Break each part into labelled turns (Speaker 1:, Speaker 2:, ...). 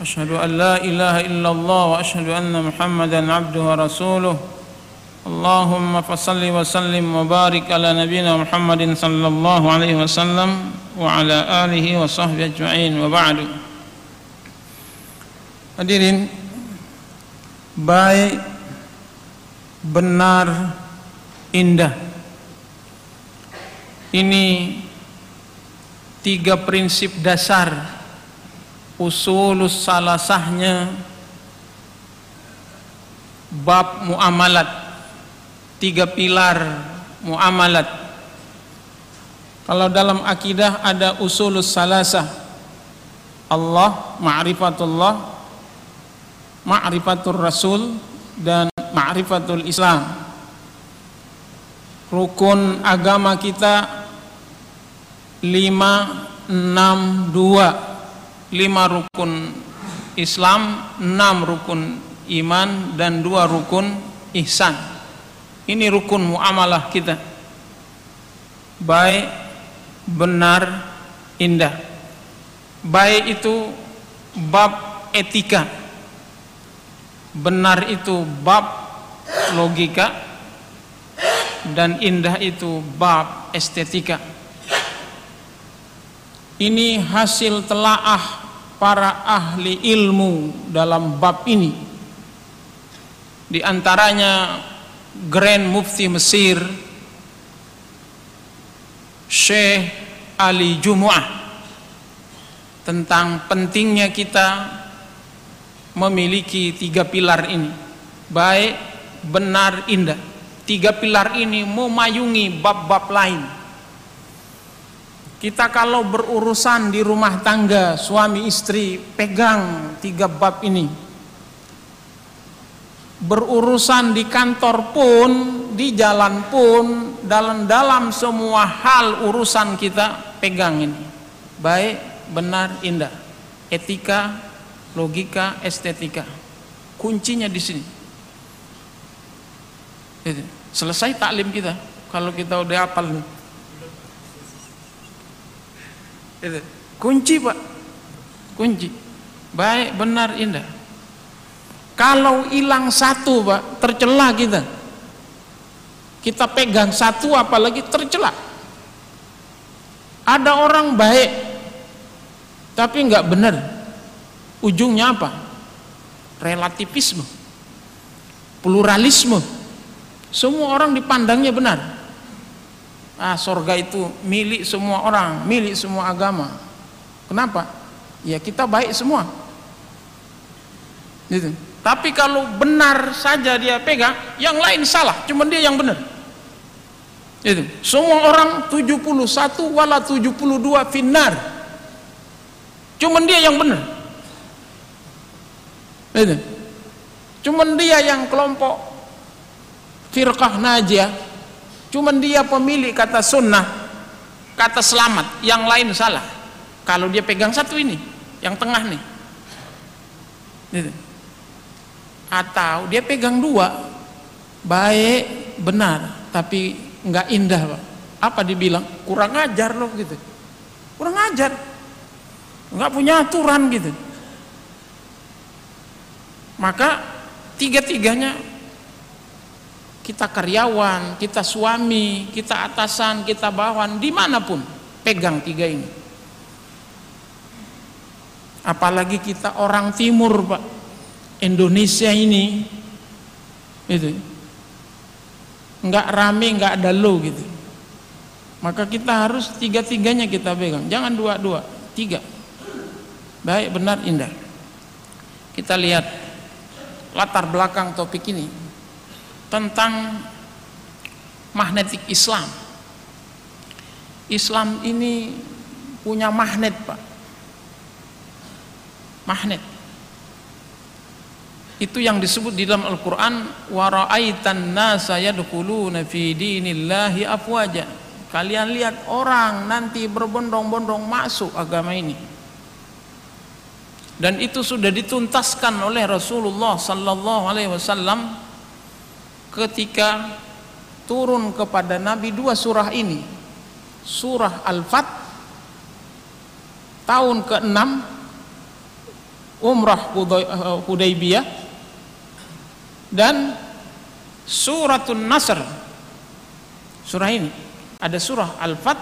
Speaker 1: أشهد أن لا إله إلا الله وأشهد أن محمدا عبده ورسوله اللهم فصل وسلم وبارك على نبينا محمد صلى الله عليه وسلم وعلى آله وصحبه أجمعين وبعد Hadirin baik benar indah ini tiga prinsip dasar usulus salasahnya bab muamalat. Tiga pilar muamalat. Kalau dalam akidah ada usulus salasah Allah ma'rifatullah ma'rifatul rasul dan ma'rifatul islam. Rukun agama kita lima enam dua lima rukun Islam enam rukun iman dan dua rukun ihsan. Ini rukun muamalah kita. Baik benar indah. Baik itu bab etika. Benar itu bab logika. Dan indah itu bab estetika. Ini hasil telaah para ahli ilmu dalam bab ini. Di antaranya Grand Mufti Mesir Syekh Ali Jumu'ah tentang pentingnya kita memiliki tiga pilar ini. Baik, benar, indah. Tiga pilar ini memayungi bab-bab lain kita kalau berurusan di rumah tangga suami istri pegang tiga bab ini. Berurusan di kantor pun di jalan pun dalam dalam semua hal urusan kita pegang ini. Baik benar indah. Etika logika estetika. Kuncinya di sini. Selesai taklim kita kalau kita udah hafal. nih kunci pak. Kunci. Baik benar indah. Kalau hilang satu pak tercela kita. Kita pegang satu apalagi tercela. Ada orang baik tapi nggak benar. Ujungnya apa? Relativisme. Pluralisme. Semua orang dipandangnya benar ah sorga itu milik semua orang milik semua agama. Kenapa? Ya kita baik semua. Gitu. Tapi kalau benar saja dia pegang yang lain salah cuma dia yang benar. Itu semua orang 71 wala 72 finar cuman dia yang benar. Itu cuman dia yang kelompok firqah najiyah cuman dia pemilik kata sunnah kata selamat yang lain salah. Kalau dia pegang satu ini yang tengah nih. Itu atau dia pegang dua baik benar tapi nggak indah pak. Apa dibilang? Kurang ajar loh gitu. Kurang ajar. Nggak punya aturan gitu. Maka tiga-tiganya kita karyawan, kita suami, kita atasan, kita bawahan, di mana pun pegang tiga ini. Apalagi kita orang timur, Pak. Indonesia ini itu nggak rame, nggak ada lo gitu. Maka kita harus tiga-tiganya kita pegang, jangan dua-dua, tiga. Baik, benar, indah. Kita lihat latar belakang topik ini tentang magnetik Islam. Islam ini punya magnet, Pak. Magnet. Itu yang disebut di dalam Al-Qur'an wa ra'aitan nasa yadkhuluna fi dinillahi afwaja. Kalian lihat orang nanti berbondong-bondong masuk agama ini. Dan itu sudah dituntaskan oleh Rasulullah sallallahu alaihi wasallam ketika turun kepada Nabi dua surah ini. Surah Al-Fat tahun ke-6 umrah eh, Hudaybiyah dan suratul Nasr. Surah ini ada surah Al-Fat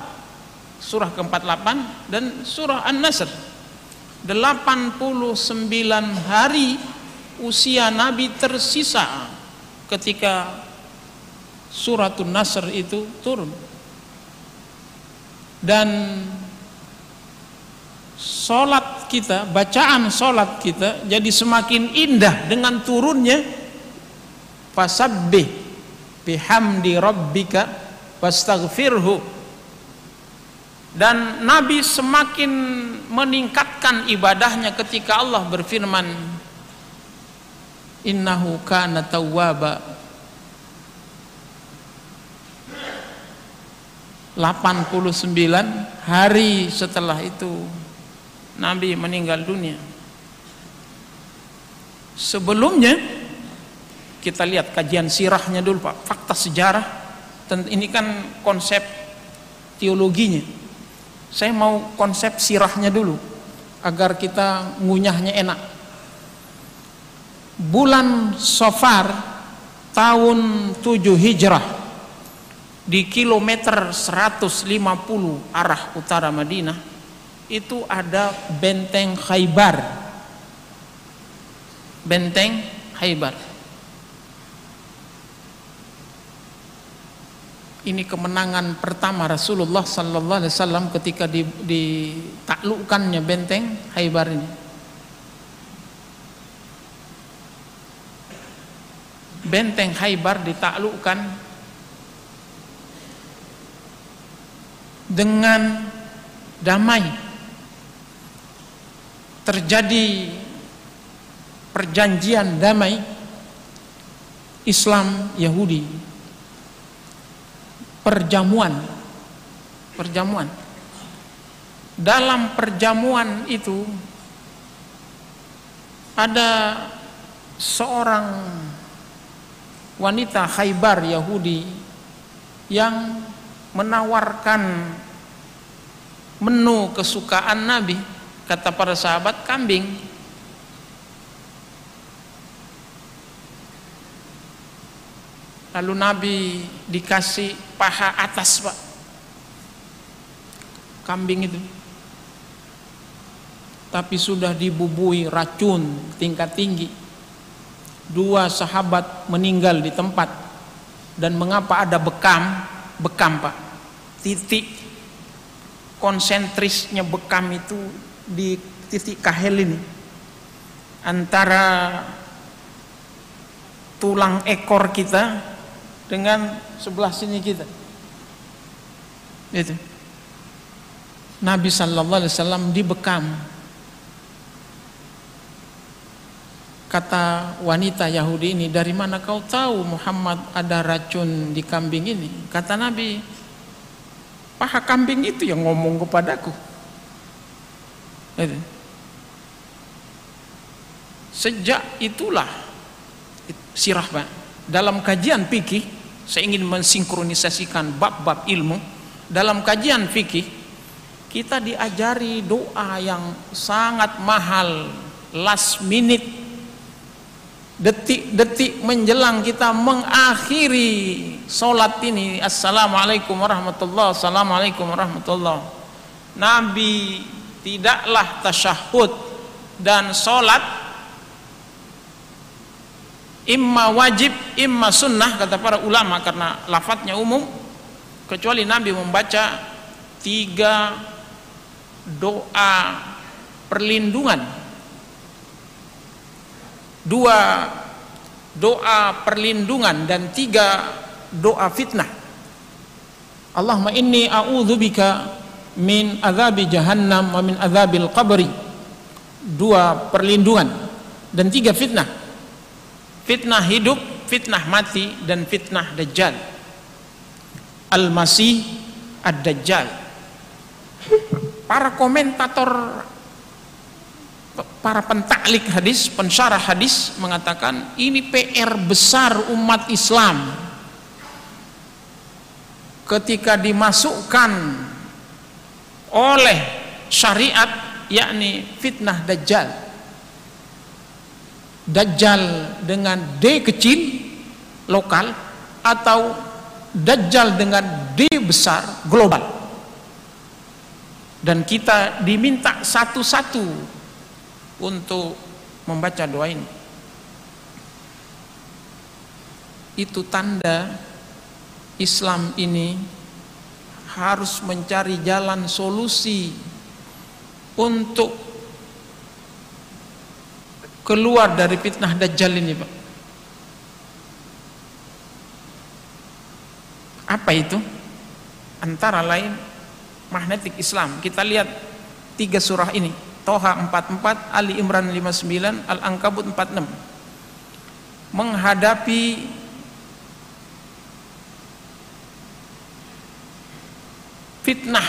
Speaker 1: surah ke-48 dan surah An-Nasr. 89 hari usia Nabi tersisa ketika suratul Nasr itu turun. Dan solat kita, bacaan solat kita jadi semakin indah dengan turunnya. Fasabbih bihamdi rabbika wastaghfirhu. Dan Nabi semakin meningkatkan ibadahnya ketika Allah berfirman innahu kana tawwaba. 89 hari setelah itu Nabi meninggal dunia. Sebelumnya kita lihat kajian sirahnya dulu Pak. Fakta sejarah ini kan konsep teologinya. Saya mau konsep sirahnya dulu agar kita ngunyahnya enak bulan Sofar tahun 7 Hijrah di kilometer 150 arah utara Madinah itu ada benteng Khaybar. Benteng Khaybar. Ini kemenangan pertama Rasulullah sallallahu alaihi wasallam ketika ditaklukkannya benteng Khaybar ini benteng Khaybar ditaklukkan dengan damai. Terjadi perjanjian damai Islam Yahudi. Perjamuan. Perjamuan. Dalam perjamuan itu ada seorang wanita Khaybar Yahudi yang menawarkan menu kesukaan Nabi kata para sahabat kambing. Lalu Nabi dikasih paha atas pak. Kambing itu. Tapi sudah dibubui racun tingkat tinggi dua sahabat meninggal di tempat. Dan mengapa ada bekam? Bekam pak. Titik konsentrisnya bekam itu di titik kahel ini. Antara tulang ekor kita dengan sebelah sini kita. Itu. Nabi Sallallahu Alaihi Wasallam dibekam kata wanita Yahudi ini dari mana kau tahu Muhammad ada racun di kambing ini kata Nabi paha kambing itu yang ngomong kepadaku Sejak itulah sirah Pak. Dalam kajian fikih saya ingin mensinkronisasikan bab-bab ilmu. Dalam kajian fikih kita diajari doa yang sangat mahal last minute detik-detik menjelang kita mengakhiri solat ini. Assalamualaikum warahmatullahi assalamualaikum warahmatullahi. Nabi tidaklah tasyahud dan solat imma wajib imma sunnah kata para ulama karena lafadznya umum kecuali Nabi membaca tiga doa perlindungan dua doa perlindungan dan tiga doa fitnah. Allahumma inni a'udzubika min azabi jahannam wa min azabil qabri. Dua perlindungan dan tiga fitnah. Fitnah hidup fitnah mati dan fitnah dajjal. Al-masih ad-dajjal. Para komentator para pentaklik hadis pensyarah hadis mengatakan ini PR besar umat Islam. Ketika dimasukkan oleh syariat yakni fitnah dajjal. Dajjal dengan D kecil lokal atau Dajjal dengan D besar global. Dan kita diminta satu-satu untuk membaca doa ini. Itu tanda Islam ini harus mencari jalan solusi untuk keluar dari fitnah dajjal ini Pak. Apa itu? Antara lain magnetik Islam. Kita lihat tiga surah ini Toha 44 Ali Imran 59 Al-Ankabut 46 menghadapi fitnah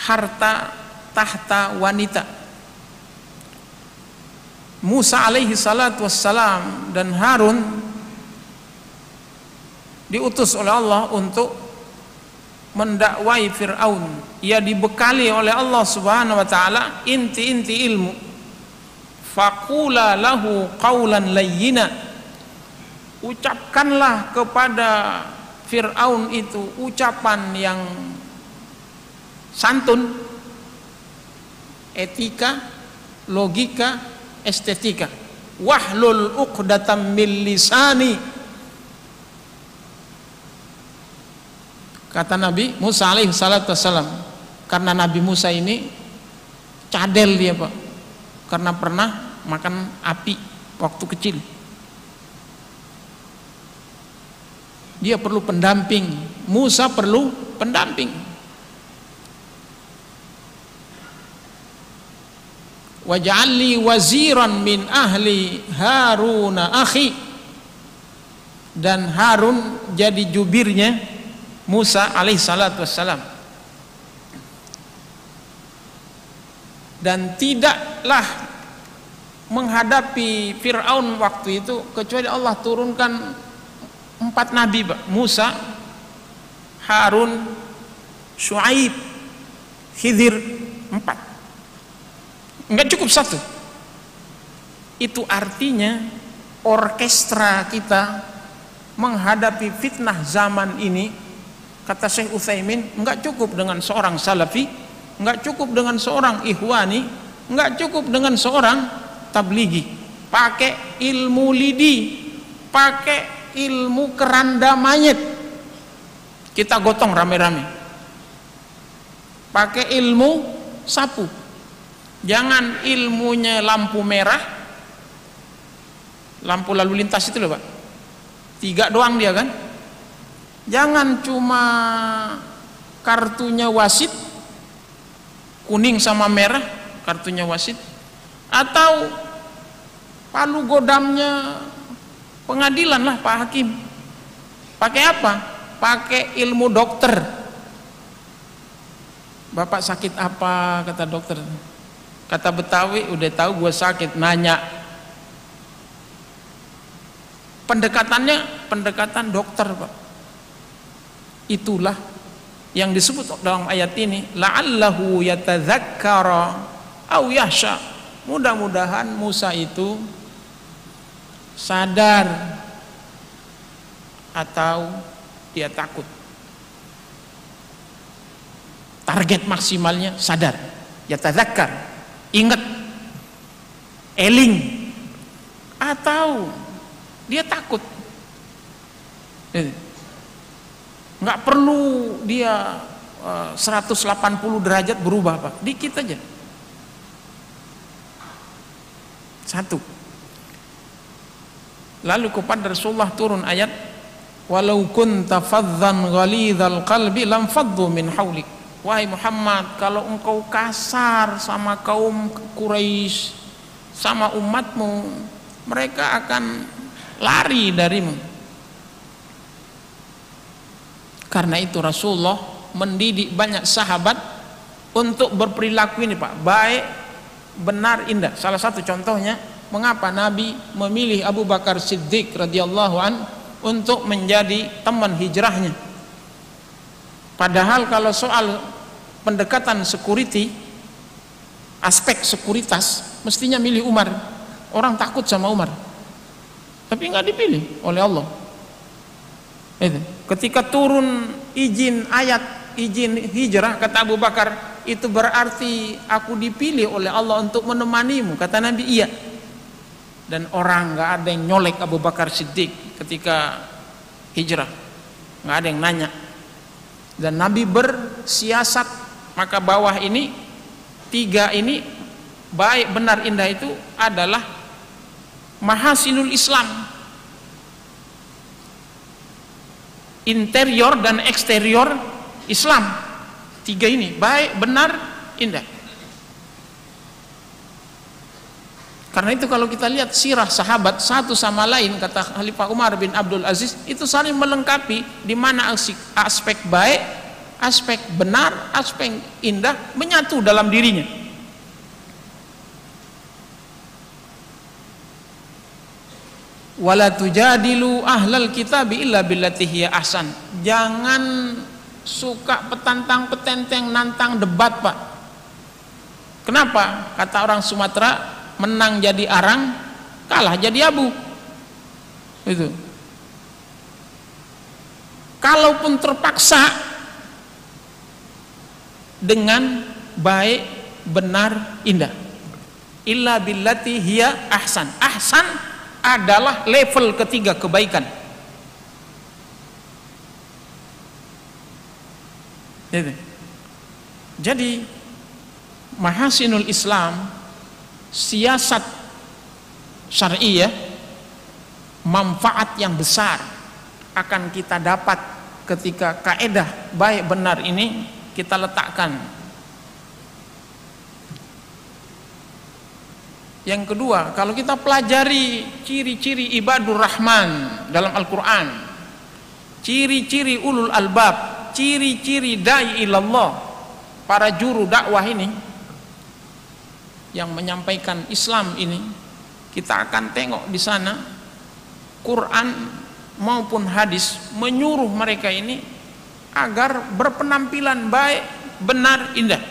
Speaker 1: harta tahta wanita. Musa alaihi salatu wassalam dan Harun diutus oleh Allah untuk mendakwai Fir'aun. Ia dibekali oleh Allah subhanahu wa ta'ala inti-inti ilmu. Faqula lahu qawlan layyina. Ucapkanlah kepada Fir'aun itu ucapan yang santun etika logika estetika. Wahlul uqdatam min lisani kata Nabi Musa alaihi salatu wassalam karena Nabi Musa ini cadel dia pak. Karena pernah makan api waktu kecil. Dia perlu pendamping. Musa perlu pendamping. Waj'alli waziran min ahli Haruna akhi. Dan Harun jadi jubirnya Musa alaihissalatu wassalam. Dan tidaklah menghadapi Fir'aun waktu itu kecuali Allah turunkan empat nabi Musa Harun Shu'aib Khidir empat. Enggak cukup satu. Itu artinya orkestra kita menghadapi fitnah zaman ini kata Syekh Utsaimin enggak cukup dengan seorang salafi enggak cukup dengan seorang ikhwani enggak cukup dengan seorang tablighi pakai ilmu lidi pakai ilmu keranda mayat kita gotong rame-rame. Pakai ilmu sapu. Jangan ilmunya lampu merah lampu lalu lintas itu loh pak. Tiga doang dia kan jangan cuma kartunya wasit kuning sama merah kartunya wasit atau palu godamnya pengadilan lah Pak Hakim. Pakai apa? pakai ilmu dokter. Bapak sakit apa? Kata dokter. Kata Betawi udah tahu gue sakit. Nanya. Pendekatannya pendekatan dokter Pak itulah yang disebut dalam ayat ini la'allahu yatadzakkara au yahsha. Mudah-mudahan Musa itu sadar atau dia takut. Target maksimalnya sadar. Yatadzakkar ingat eling atau dia takut nggak perlu dia uh, 180 derajat berubah pak. Dikit aja. Satu. Lalu kepada Rasulullah turun ayat walau kunta fadzan ghalidhal qalbi lam faddu min haulik wahai Muhammad kalau engkau kasar sama kaum Quraisy sama umatmu mereka akan lari darimu karena itu Rasulullah mendidik banyak sahabat untuk berperilaku ini Pak. Baik benar indah. Salah satu contohnya mengapa Nabi memilih Abu Bakar Siddiq radhiyallahu an untuk menjadi teman hijrahnya? Padahal kalau soal pendekatan security aspek sekuritas mestinya milih Umar. Orang takut sama Umar. Tapi nggak dipilih oleh Allah. Itu ketika turun izin ayat izin hijrah kata Abu Bakar itu berarti aku dipilih oleh Allah untuk menemanimu. Kata Nabi iya. Dan orang nggak ada yang nyolek Abu Bakar Siddiq ketika hijrah. Nggak ada yang nanya. Dan Nabi bersiasat maka bawah ini tiga ini baik benar indah itu adalah mahasinul Islam interior dan eksterior Islam. Tiga ini baik benar indah. Karena itu kalau kita lihat sirah sahabat satu sama lain kata Khalifah Umar bin Abdul Aziz itu saling melengkapi di mana aspek baik aspek benar aspek indah menyatu dalam dirinya wala tujadilu ahlal kitabi illa billati hiya ahsan. Jangan suka petantang petenteng nantang debat pak. Kenapa? Kata orang Sumatera menang jadi arang kalah jadi abu. Itu. Kalaupun terpaksa dengan baik benar indah. Illa billati hiya ahsan. Ahsan adalah level ketiga kebaikan. Jadi mahasinul Islam siasat syariah manfaat yang besar akan kita dapat ketika kaedah baik benar ini kita letakkan Yang kedua, kalau kita pelajari ciri-ciri ibadur rahman dalam Al-Quran, ciri-ciri ulul albab, ciri-ciri da'i ilallah, para juru dakwah ini, yang menyampaikan Islam ini, kita akan tengok di sana, Quran maupun hadis menyuruh mereka ini agar berpenampilan baik, benar, indah.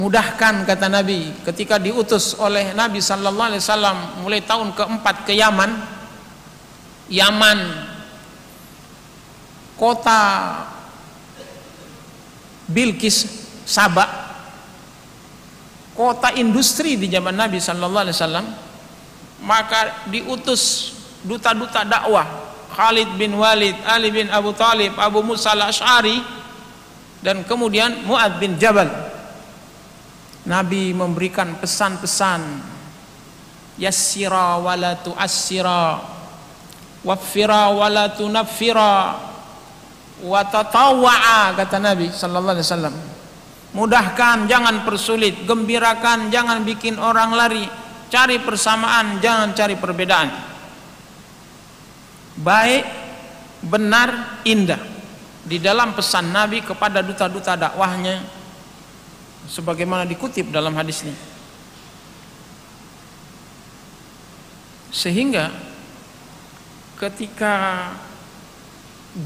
Speaker 1: Mudahkan kata Nabi ketika diutus oleh Nabi sallallahu alaihi wasallam mulai tahun keempat ke Yaman. Yaman kota Bilqis Sabak kota industri di zaman Nabi sallallahu alaihi wasallam. Maka diutus duta-duta dakwah. Khalid bin Walid, Ali bin Abu Talib, Abu Musa al-Ash'ari dan kemudian Muad bin Jabal Nabi memberikan pesan-pesan. Yassira wala tu'assira. Waffira wala tunaffira. Wa tatawwa'a kata Nabi sallallahu alaihi wasallam. Mudahkan jangan persulit. Gembirakan jangan bikin orang lari. Cari persamaan jangan cari perbedaan. Baik benar indah. Di dalam pesan Nabi kepada duta-duta dakwahnya sebagaimana dikutip dalam hadis ini sehingga ketika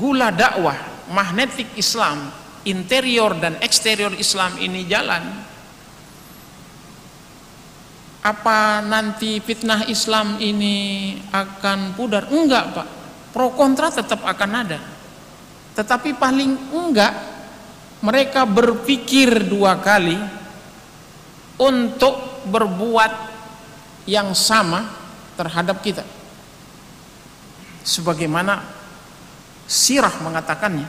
Speaker 1: gula dakwah magnetik Islam interior dan eksterior Islam ini jalan apa nanti fitnah Islam ini akan pudar? Enggak Pak. Pro kontra tetap akan ada. Tetapi paling enggak mereka berpikir dua kali untuk berbuat yang sama terhadap kita. Sebagaimana sirah mengatakannya.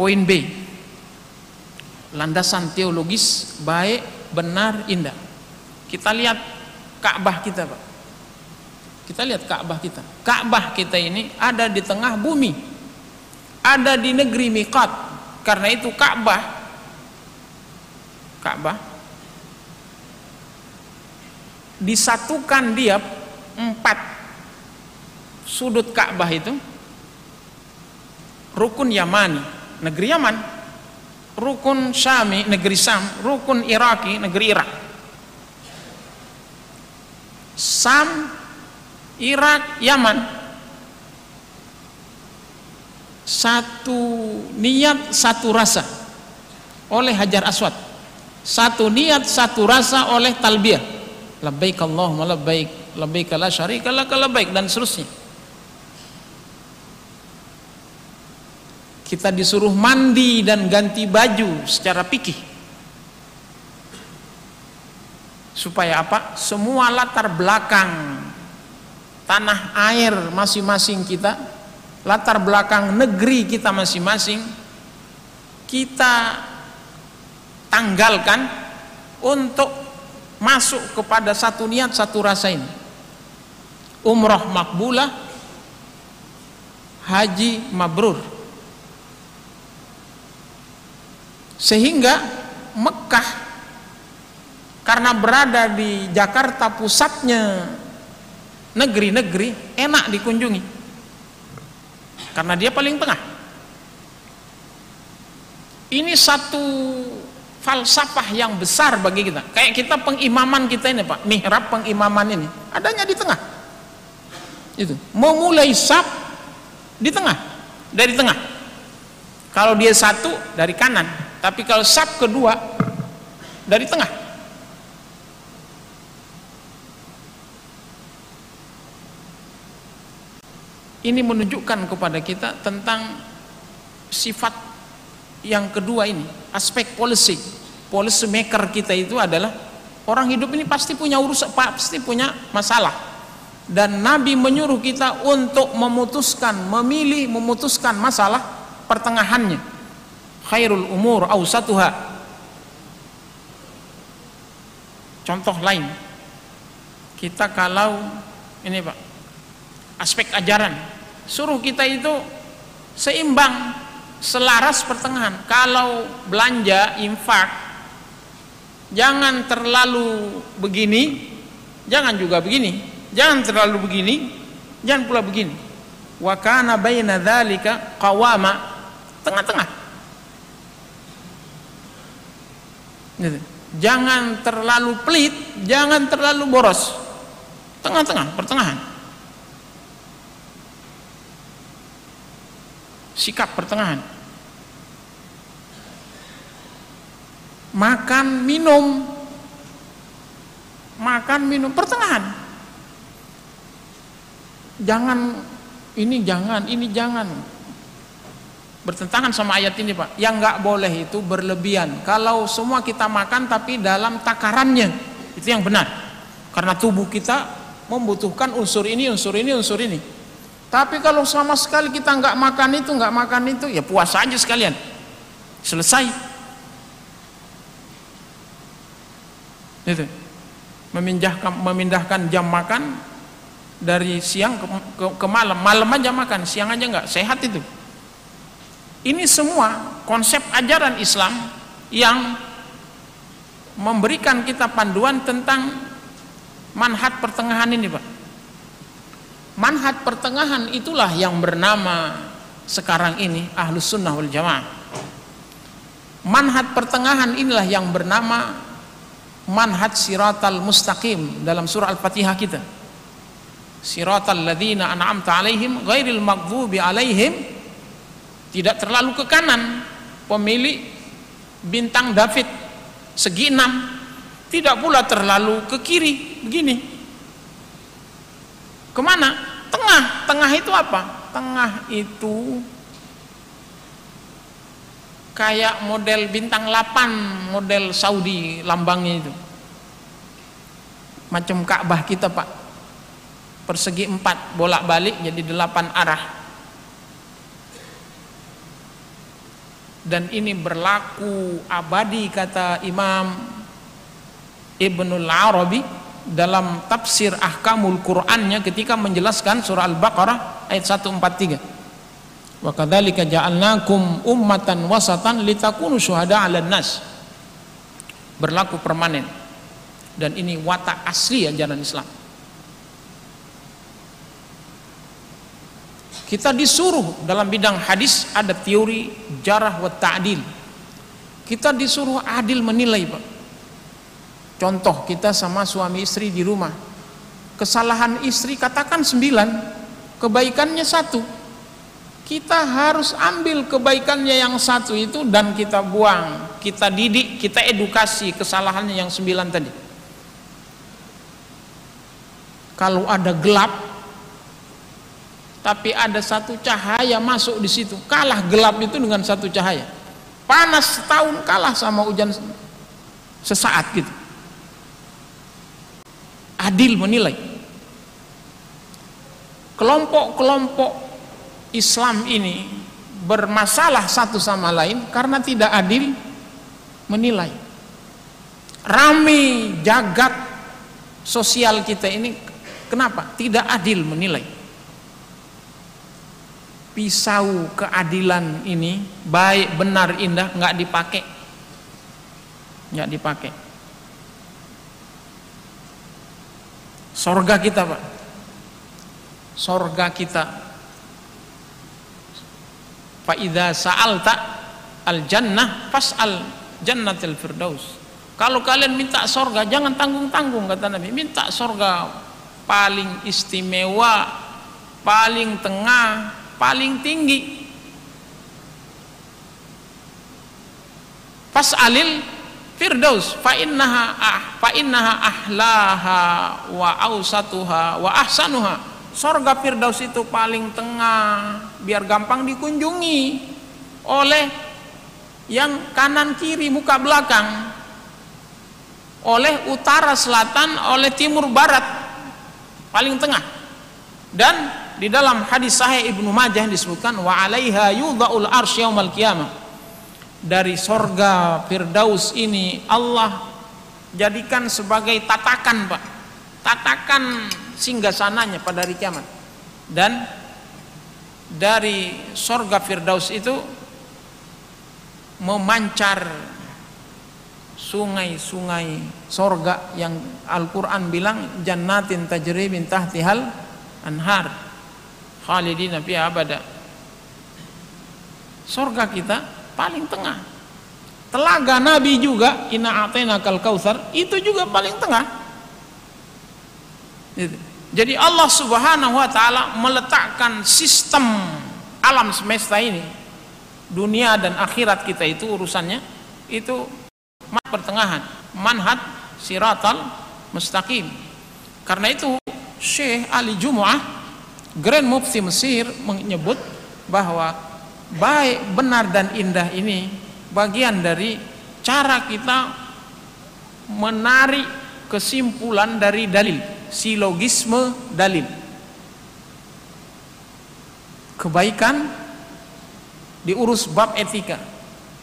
Speaker 1: Poin B. Landasan teologis baik benar indah. Kita lihat Ka'bah kita Pak. Kita lihat Ka'bah kita. Ka'bah kita ini ada di tengah bumi ada di negeri Miqat. Karena itu Ka'bah. Ka'bah. Disatukan dia empat sudut Ka'bah itu. Rukun Yamani negeri Yaman. Rukun Syami negeri Sam. Rukun Iraki negeri Irak. Sam Irak Yaman satu niat satu rasa oleh hajar aswad. Satu niat satu rasa oleh talbiyah. Labbaik Allahumma labbaik labbaik la syarika lak labbaik dan seterusnya. Kita disuruh mandi dan ganti baju secara pikih supaya apa? Semua latar belakang tanah air masing-masing kita latar belakang negeri kita masing-masing kita tanggalkan untuk masuk kepada satu niat satu rasa ini. Umroh makbulah haji mabrur. Sehingga Mekah karena berada di Jakarta pusatnya negeri-negeri enak dikunjungi karena dia paling tengah. Ini satu falsafah yang besar bagi kita. Kayak kita pengimaman kita ini pak. Mihrab pengimaman ini. Adanya di tengah. Itu. Memulai sab di tengah. Dari tengah. Kalau dia satu dari kanan. Tapi kalau sab kedua dari tengah ini menunjukkan kepada kita tentang sifat yang kedua ini aspek policy. Policy maker kita itu adalah orang hidup ini pasti punya urusan pasti punya masalah. Dan Nabi menyuruh kita untuk memutuskan memilih memutuskan masalah pertengahannya. Khairul umur awsatuha. Contoh lain. Kita kalau ini Pak aspek ajaran suruh kita itu seimbang selaras pertengahan. Kalau belanja infak jangan terlalu begini jangan juga begini. Jangan terlalu begini jangan pula begini. Wa kana baina qawama tengah-tengah. Gitu. jangan terlalu pelit jangan terlalu boros. Tengah-tengah pertengahan sikap pertengahan. Makan minum. Makan minum pertengahan. Jangan ini jangan ini jangan. Bertentangan sama ayat ini pak. Yang nggak boleh itu berlebihan. Kalau semua kita makan tapi dalam takarannya. Itu yang benar. Karena tubuh kita membutuhkan unsur ini unsur ini unsur ini tapi kalau sama sekali kita nggak makan itu, nggak makan itu, ya puasa aja sekalian. Selesai. Memindahkan memindahkan jam makan dari siang ke, ke, ke malam. Malam aja makan, siang aja nggak. Sehat itu. Ini semua konsep ajaran Islam yang memberikan kita panduan tentang manhat pertengahan ini, Pak manhat pertengahan itulah yang bernama sekarang ini ahlus sunnah wal jamaah. Manhat pertengahan inilah yang bernama manhat siratal mustaqim dalam surah al-fatihah kita. Siratal ladina an'amta alaihim ghairil maghdubi alaihim. Tidak terlalu ke kanan pemilik bintang David segi enam. Tidak pula terlalu ke kiri begini ke mana? Tengah, tengah itu apa? Tengah itu kayak model bintang 8 model Saudi lambangnya itu. Macam Ka'bah kita Pak. Persegi empat bolak balik jadi delapan arah. Dan ini berlaku abadi kata Imam Ibnul Arabi dalam tafsir ahkamul Qur'annya ketika menjelaskan surah Al-Baqarah ayat 143. Wa kadzalika ja'alnakum ummatan wasatan litakunu syuhada 'alan nas. Berlaku permanen. Dan ini watak asli ajaran Islam. Kita disuruh dalam bidang hadis ada teori jarah wa ta'dil. Kita disuruh adil menilai, Pak Contoh kita sama suami istri di rumah. Kesalahan istri katakan sembilan, kebaikannya satu. kita harus ambil kebaikannya yang satu itu dan kita buang kita didik kita edukasi kesalahannya yang sembilan tadi kalau ada gelap tapi ada satu cahaya masuk di situ kalah gelap itu dengan satu cahaya panas setahun kalah sama hujan sesaat gitu adil menilai kelompok-kelompok Islam ini bermasalah satu sama lain karena tidak adil menilai. Rame jagat sosial kita ini kenapa? Tidak adil menilai. Pisau keadilan ini baik benar indah nggak dipakai, nggak dipakai. Sorga kita pak, sorga kita. Fa idza sa'alta al jannah fas'al jannatil firdaus. Kalau kalian minta sorga jangan tanggung-tanggung kata Nabi. Minta sorga paling istimewa paling tengah paling tinggi. Fas'alil firdaus fa innaha ah fa innaha ahlaha wa ausatuha wa ahsanuha. Sorga Firdaus itu paling tengah biar gampang dikunjungi oleh yang kanan kiri muka belakang oleh utara selatan oleh timur barat paling tengah. Dan di dalam hadis sahih Ibnu Majah disebutkan wa alaiha yudhaul arsy yaumal qiyamah dari sorga Firdaus ini Allah jadikan sebagai tatakan Pak. Tatakan singgah sananya pada hari kiamat. Dan dari sorga Firdaus itu memancar sungai-sungai sorga yang Al-Quran bilang jannatin tajri min tahtihal anhar. Khalidina fi abada. Sorga kita paling tengah. Telaga Nabi juga ina atena kal itu juga paling tengah. Gitu. Jadi Allah Subhanahu wa taala meletakkan sistem alam semesta ini dunia dan akhirat kita itu urusannya itu pertengahan manhaj siratal mustaqim. Karena itu Syekh Ali Jumu'ah Grand Mufti Mesir menyebut bahwa baik benar dan indah ini bagian dari cara kita menarik kesimpulan dari dalil silogisme dalil. Kebaikan diurus bab etika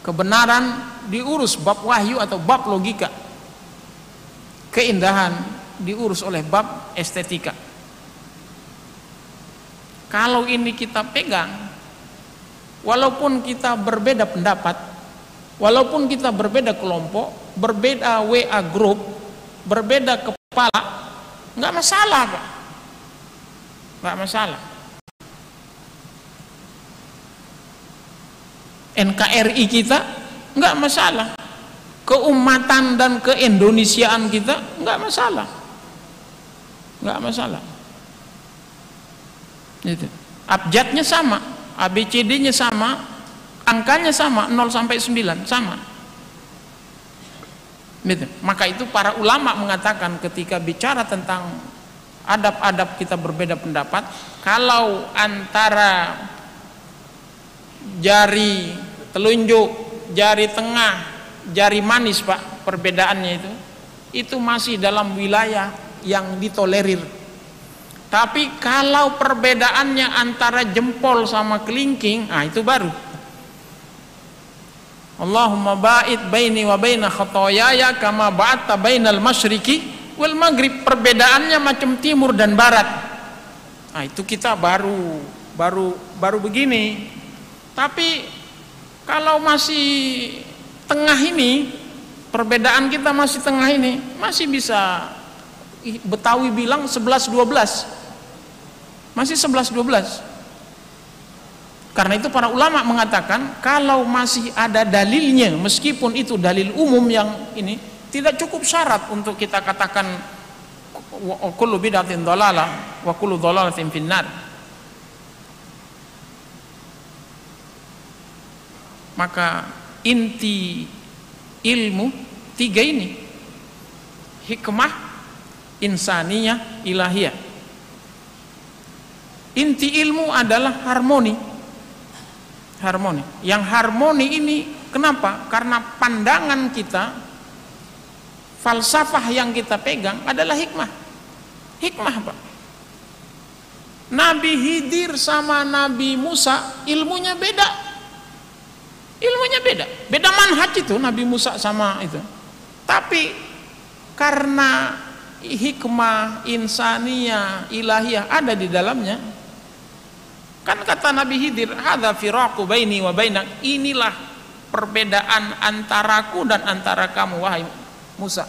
Speaker 1: kebenaran diurus bab wahyu atau bab logika keindahan diurus oleh bab estetika. Kalau ini kita pegang walaupun kita berbeda pendapat walaupun kita berbeda kelompok berbeda WA group berbeda kepala nggak masalah pak. Nggak masalah. NKRI kita nggak masalah. Keumatan dan keindonesiaan kita nggak masalah. Nggak masalah. Itu. Abjadnya sama ABCD-nya sama angkanya sama 0 sampai 9 sama Gitu. Maka itu para ulama mengatakan ketika bicara tentang adab-adab kita berbeda pendapat, kalau antara jari telunjuk, jari tengah, jari manis Pak, perbedaannya itu itu masih dalam wilayah yang ditolerir. Tapi kalau perbedaannya antara jempol sama kelingking, ah itu baru. Allahumma ba'id baini wa baina khotoyaya kama ba'atta bainal masyriqi wal maghrib. Perbedaannya macam timur dan barat. Nah itu kita baru baru baru begini. Tapi kalau masih tengah ini perbedaan kita masih tengah ini masih bisa Betawi bilang 11 12 masih 11 12 karena itu para ulama mengatakan kalau masih ada dalilnya meskipun itu dalil umum yang ini tidak cukup syarat untuk kita katakan kullu bid'atin dhalalah wa kullu maka inti ilmu tiga ini. Hikmah insaniyah ilahiyah inti ilmu adalah harmoni. Harmoni. Yang harmoni ini kenapa? Karena pandangan kita falsafah yang kita pegang adalah hikmah. Hikmah Pak. Nabi Hidir sama Nabi Musa ilmunya beda. Ilmunya beda. Beda manhaj itu Nabi Musa sama itu. Tapi karena hikmah insania ilahiyah ada di dalamnya kan kata Nabi Hidir hadza firaqu baini wa bainak inilah perbedaan antaraku dan antara kamu wahai Musa.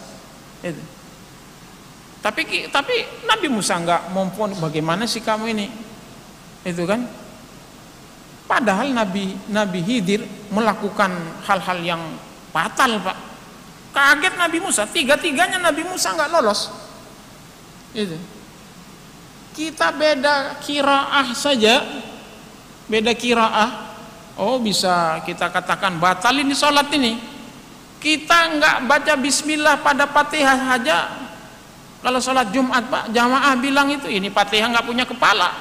Speaker 1: Itu. Tapi tapi Nabi Musa enggak mumpun bagaimana sih kamu ini? Itu kan. Padahal Nabi Nabi Hidir melakukan hal-hal yang fatal, Pak. Kaget Nabi Musa, tiga-tiganya Nabi Musa nggak lolos. Itu. Kita beda kiraah saja, beda kiraah. Oh bisa kita katakan batal ini sholat ini. Kita nggak baca Bismillah pada Fatihah saja. Kalau sholat Jumat Pak, jamaah bilang itu ini Fatihah nggak punya kepala.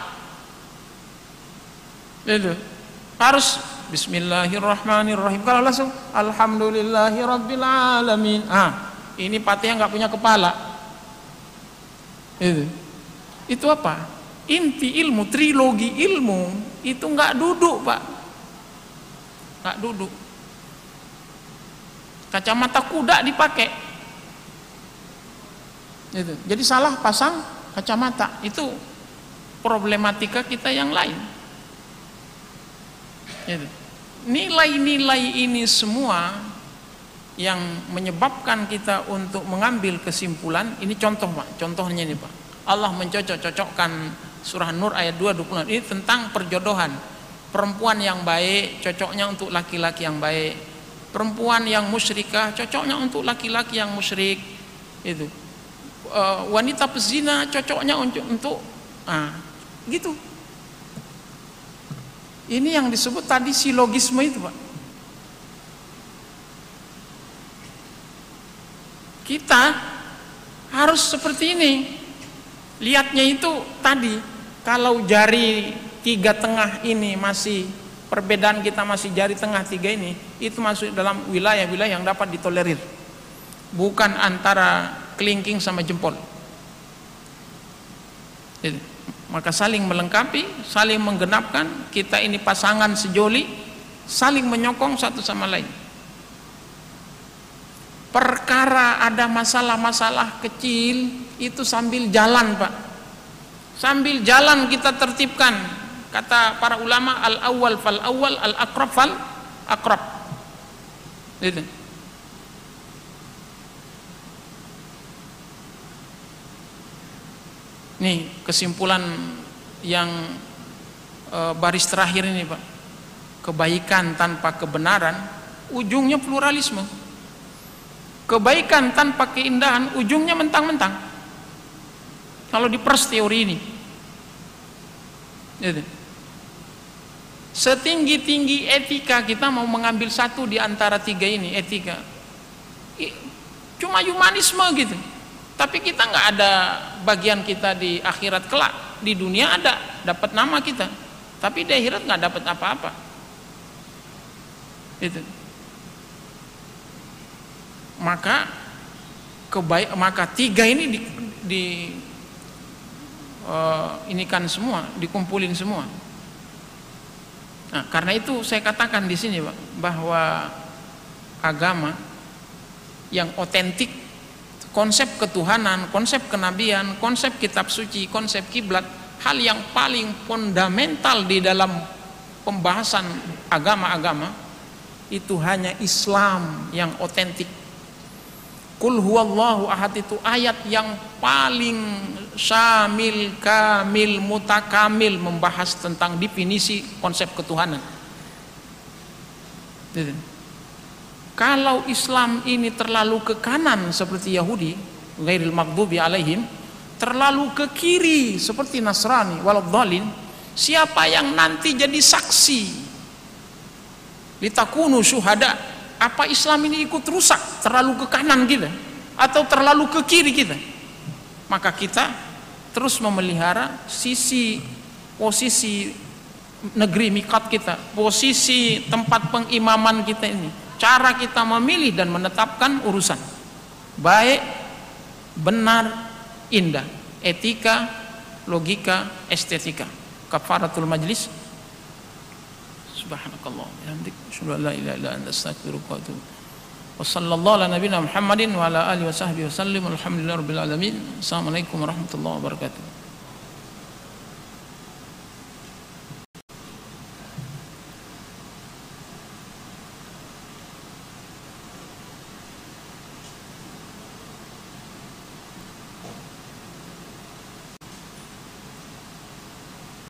Speaker 1: Itu harus Bismillahirrahmanirrahim kalau langsung Alhamdulillahirrabbilalamin ah ini Fatihah nggak punya kepala itu itu apa inti ilmu trilogi ilmu itu nggak duduk pak. Nggak duduk. Kacamata kuda dipakai. Itu jadi salah pasang kacamata. Itu problematika kita yang lain. Nilai-nilai ini semua yang menyebabkan kita untuk mengambil kesimpulan, ini contoh Pak, contohnya ini Pak. Allah mencocok-cocokkan surah Nur ayat 2 26 ini tentang perjodohan. Perempuan yang baik cocoknya untuk laki-laki yang baik. Perempuan yang musyrikah cocoknya untuk laki-laki yang musyrik. Itu. E, wanita pezina cocoknya untuk untuk ah, gitu ini yang disebut tadi silogisme itu Pak. Kita harus seperti ini. Lihatnya itu tadi, kalau jari tiga tengah ini masih perbedaan kita masih jari tengah tiga ini, itu masuk dalam wilayah-wilayah yang dapat ditolerir. Bukan antara kelingking sama jempol. Jadi, maka saling melengkapi saling menggenapkan kita ini pasangan sejoli saling menyokong satu sama lain perkara ada masalah-masalah kecil itu sambil jalan pak sambil jalan kita tertibkan kata para ulama al awal fal awal al akrab fal akrab itu Nih kesimpulan yang e, baris terakhir ini Pak. Kebaikan tanpa kebenaran ujungnya pluralisme. Kebaikan tanpa keindahan ujungnya mentang-mentang. Kalau dipers teori ini. Gitu. Setinggi-tinggi etika kita mau mengambil satu di antara tiga ini etika. Cuma humanisme gitu tapi kita nggak ada bagian kita di akhirat kelak di dunia ada dapat nama kita tapi di akhirat nggak dapat apa-apa itu maka kebaik maka tiga ini di, di uh, ini kan semua dikumpulin semua nah karena itu saya katakan di sini pak bahwa agama yang otentik konsep ketuhanan, konsep kenabian, konsep kitab suci, konsep kiblat, hal yang paling fundamental di dalam pembahasan agama-agama itu hanya Islam yang otentik. Kul huwallahu ahad itu ayat yang paling syamil, kamil, mutakamil membahas tentang definisi konsep ketuhanan. Kalau Islam ini terlalu ke kanan seperti Yahudi, ghairil maghdubi alaihim, terlalu ke kiri seperti Nasrani, waladhdallin, siapa yang nanti jadi saksi? Litakunu syuhada. Apa Islam ini ikut rusak? Terlalu ke kanan kita? Atau terlalu ke kiri kita maka kita terus memelihara sisi posisi negeri mikat kita posisi tempat pengimaman kita ini. Cara kita memilih dan menetapkan urusan. Baik benar indah. Etika logika estetika. Kafaratul majlis. Subhanakallah. La وصلى الله على نبينا محمد وعلى آله وصحبه وسلم والحمد لله رب العالمين. السلام عليكم ورحمة الله وبركاته.